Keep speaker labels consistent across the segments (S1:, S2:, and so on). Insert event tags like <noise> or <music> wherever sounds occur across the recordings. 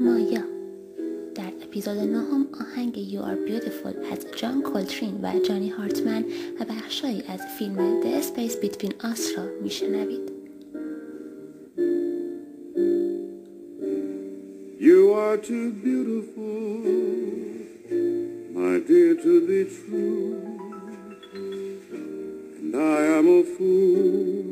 S1: مایا در اپیزود نهم آهنگ You Are Beautiful از جان کولترین و جانی هارتمن و بخشایی از فیلم The Space Between Us را میشنوید.
S2: You are too beautiful my dear to be true. And I am a fool.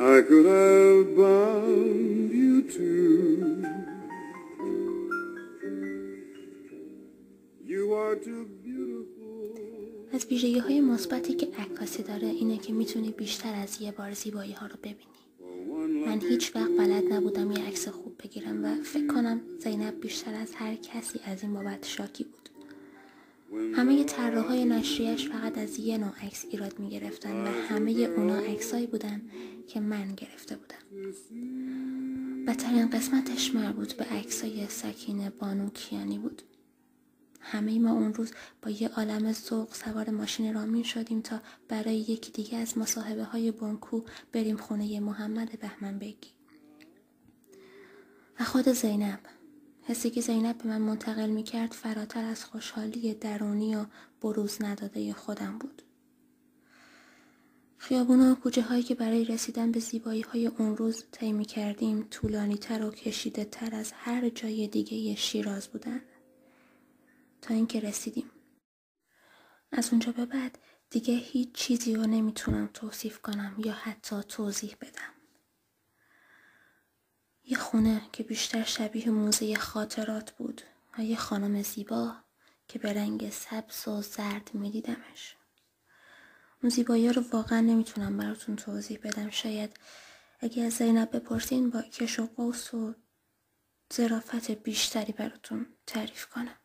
S2: I could have bound you too. You are too beautiful.
S1: از ویژگی های مثبتی که عکاسی داره اینه که میتونی بیشتر از یه بار زیبایی ها رو ببینی. من هیچ وقت بلد نبودم یه عکس خوب بگیرم و فکر کنم زینب بیشتر از هر کسی از این بابت شاکی بود. همه طراح های نشریش فقط از یه نوع عکس ایراد می گرفتن و همه اونا عکسایی بودن که من گرفته بودم بدترین قسمتش مربوط به عکسای سکینه بانو کیانی بود همه ما اون روز با یه عالم ذوق سوار ماشین رامین شدیم تا برای یکی دیگه از مصاحبه های بانکو بریم خونه محمد بهمن بگی و خود زینب حسی که زینب به من منتقل می کرد فراتر از خوشحالی درونی و بروز نداده خودم بود. خیابون و کوچه هایی که برای رسیدن به زیبایی های اون روز طی کردیم طولانی تر و کشیده تر از هر جای دیگه شیراز بودن. تا اینکه رسیدیم. از اونجا به بعد دیگه هیچ چیزی رو نمیتونم توصیف کنم یا حتی توضیح بدم. یه خونه که بیشتر شبیه موزه خاطرات بود و یه خانم زیبا که به رنگ سبز و زرد میدیدمش. اون زیبایی رو واقعا نمیتونم براتون توضیح بدم. شاید اگه از زینب بپرسین با کش و قوس و ظرافت بیشتری براتون تعریف کنم.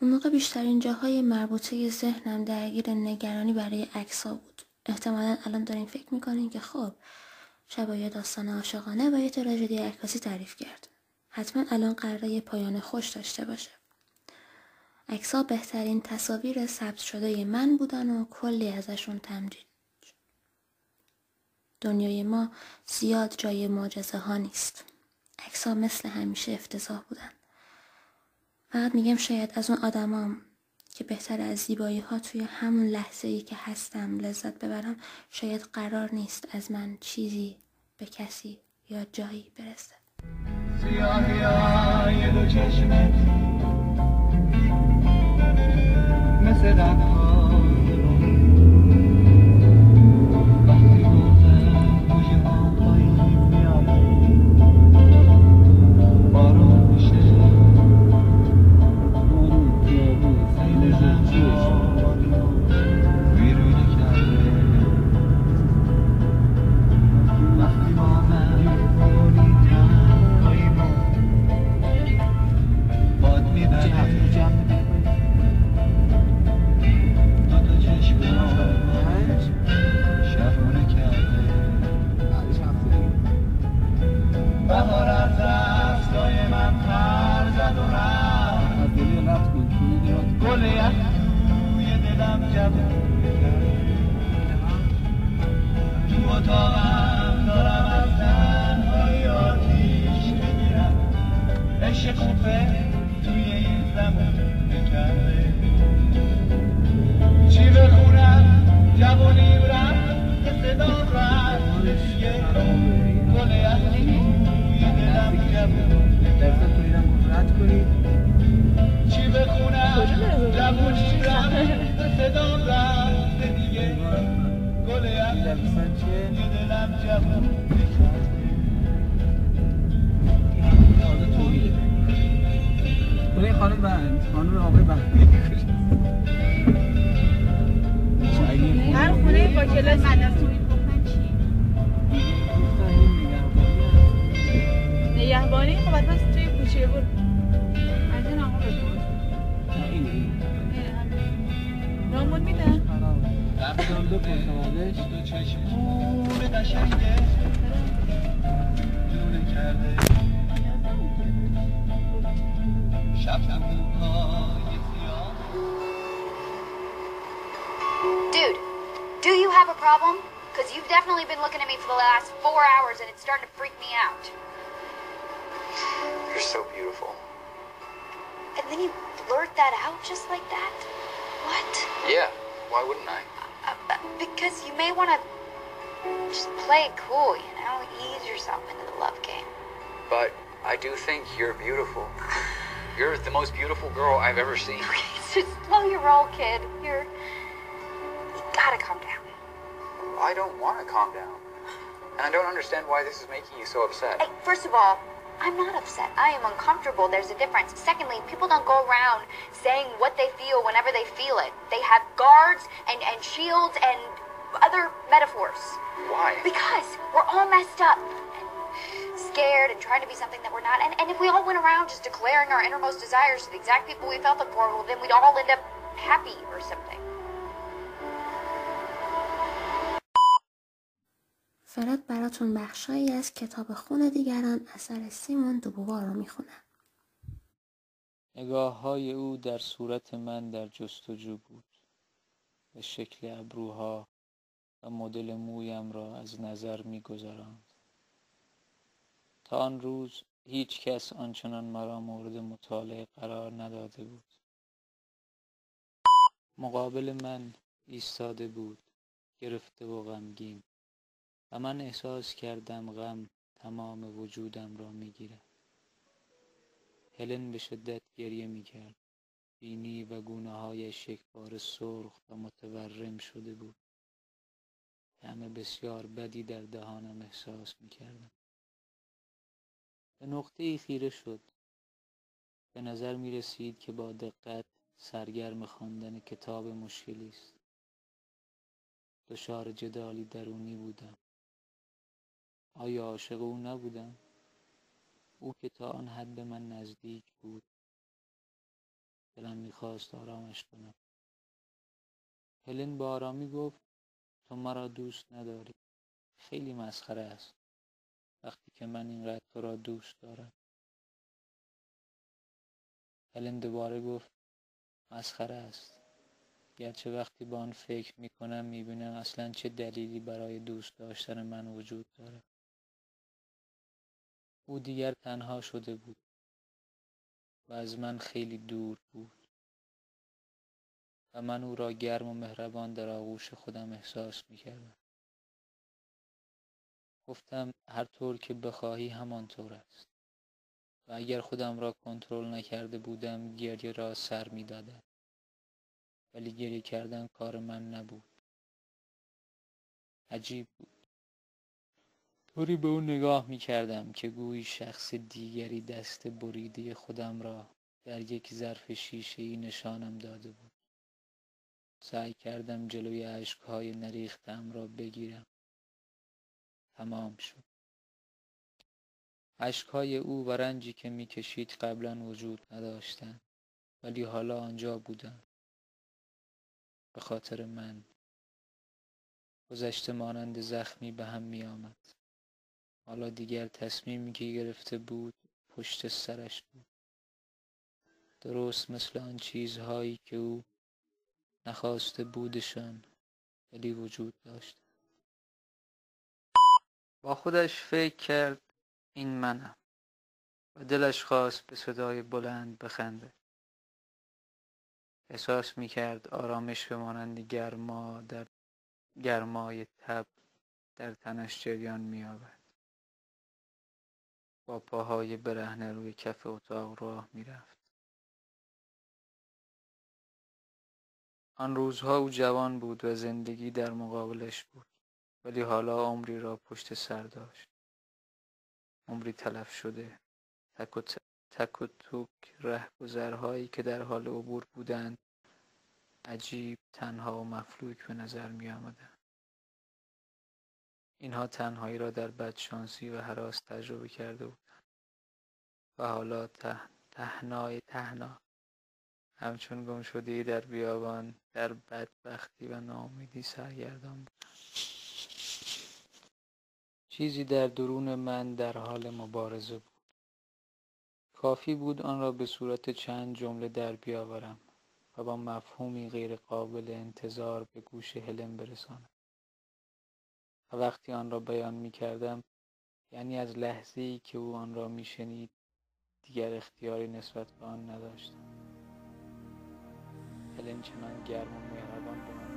S1: اون موقع بیشترین جاهای مربوطه ذهنم درگیر نگرانی برای عکس‌ها بود. احتمالا الان دارین فکر میکنین که خب شبایه داستان عاشقانه و یه تراژدی عکاسی تعریف کرد. حتما الان قراره یه پایان خوش داشته باشه. اکسا بهترین تصاویر ثبت شده من بودن و کلی ازشون تمجید دنیای ما زیاد جای معجزه ها نیست. اکسا مثل همیشه افتضاح بودن. فقط میگم شاید از اون آدمام که بهتر از زیبایی ها توی همون لحظه ای که هستم. لذت ببرم شاید قرار نیست از من چیزی به کسی یا جایی برسه.
S3: سیاهی های دو چشمت مثل
S4: دنها
S5: Toma. Vivo aquele assim. نگهبانی خب بعد توی کوچه بود از این آقا بپرس نامون میده
S4: رفتم دو پرسمانش
S3: دو چشمون قشنگه دونه کرده
S6: شب شب بود have a problem? Because you've definitely been looking at me for the last four hours and it's starting to freak me out.
S7: You're so beautiful.
S6: And then you blurt that out just like that? What?
S7: Yeah, why wouldn't I?
S6: Uh, uh, because you may want to just play it cool, you know? Ease yourself into the love game.
S7: But I do think you're beautiful. You're the most beautiful girl I've ever seen.
S6: Okay, <laughs> just slow your roll, kid. You're... You gotta calm down.
S7: I don't want to calm down. And I don't understand why this is making you so upset.
S6: Hey, first of all, I'm not upset. I am uncomfortable. There's a difference. Secondly, people don't go around saying what they feel whenever they feel it. They have guards and and shields and other metaphors.
S7: Why?
S6: Because we're all messed up and scared and trying to be something that we're not. And and if we all went around just declaring our innermost desires to the exact people we felt them for, well then we'd all end up happy or something.
S1: دارد براتون بخشایی از کتاب خون دیگران اثر سیمون دوبوا رو میخونم
S8: نگاه های او در صورت من در جستجو بود به شکل ابروها و مدل مویم را از نظر میگذراند. تا آن روز هیچ کس آنچنان مرا مورد مطالعه قرار نداده بود. مقابل من ایستاده بود گرفته و غمگین. و من احساس کردم غم تمام وجودم را میگیرد هلن به شدت گریه میکرد بینی و گونه های شکبار سرخ و متورم شده بود همه بسیار بدی در دهانم احساس میکردم به نقطه ای خیره شد به نظر می رسید که با دقت سرگرم خواندن کتاب مشکلی است دچار جدالی درونی بودم آیا عاشق او نبودم او که تا آن حد به من نزدیک بود دلم میخواست آرامش کنم هلن با آرامی گفت تو مرا دوست نداری خیلی مسخره است وقتی که من اینقدر تو را دوست دارم هلن دوباره گفت مسخره است گرچه وقتی با آن فکر می کنم می بینم اصلا چه دلیلی برای دوست داشتن من وجود دارد او دیگر تنها شده بود و از من خیلی دور بود و من او را گرم و مهربان در آغوش خودم احساس می کردم. گفتم هر طور که بخواهی همانطور است و اگر خودم را کنترل نکرده بودم گریه را سر می دادم. ولی گریه کردن کار من نبود. عجیب بود. طوری به او نگاه می کردم که گویی شخص دیگری دست بریده خودم را در یک ظرف شیشه ای نشانم داده بود. سعی کردم جلوی عشقهای نریختم را بگیرم. تمام شد. عشقهای او و رنجی که می کشید قبلا وجود نداشتند ولی حالا آنجا بودند. به خاطر من گذشته مانند زخمی به هم می آمد. حالا دیگر تصمیمی که گرفته بود پشت سرش بود درست مثل آن چیزهایی که او نخواسته بودشان ولی وجود داشت با خودش فکر کرد این منم و دلش خواست به صدای بلند بخنده احساس می کرد آرامش به مانند گرما در گرمای تب در تنش جریان می آورد با پاهای برهنه روی کف اتاق راه میرفت. آن روزها او جوان بود و زندگی در مقابلش بود ولی حالا عمری را پشت سر داشت. عمری تلف شده. تک و, تک و توک رهگذرهایی که در حال عبور بودند عجیب تنها و مفلوک به نظر می آمدند. اینها تنهایی را در بدشانسی و حراس تجربه کرده بودند و حالا ته... تهنای تهنا. همچون گم شده در بیابان در بدبختی و نامیدی سرگردان بود. چیزی در درون من در حال مبارزه بود. کافی بود آن را به صورت چند جمله در بیاورم و با مفهومی غیر قابل انتظار به گوش هلم برسانم. و وقتی آن را بیان می کردم یعنی از لحظه ای که او آن را می شنید دیگر اختیاری نسبت به آن نداشتم. هلن چنان گرم و مهربان به من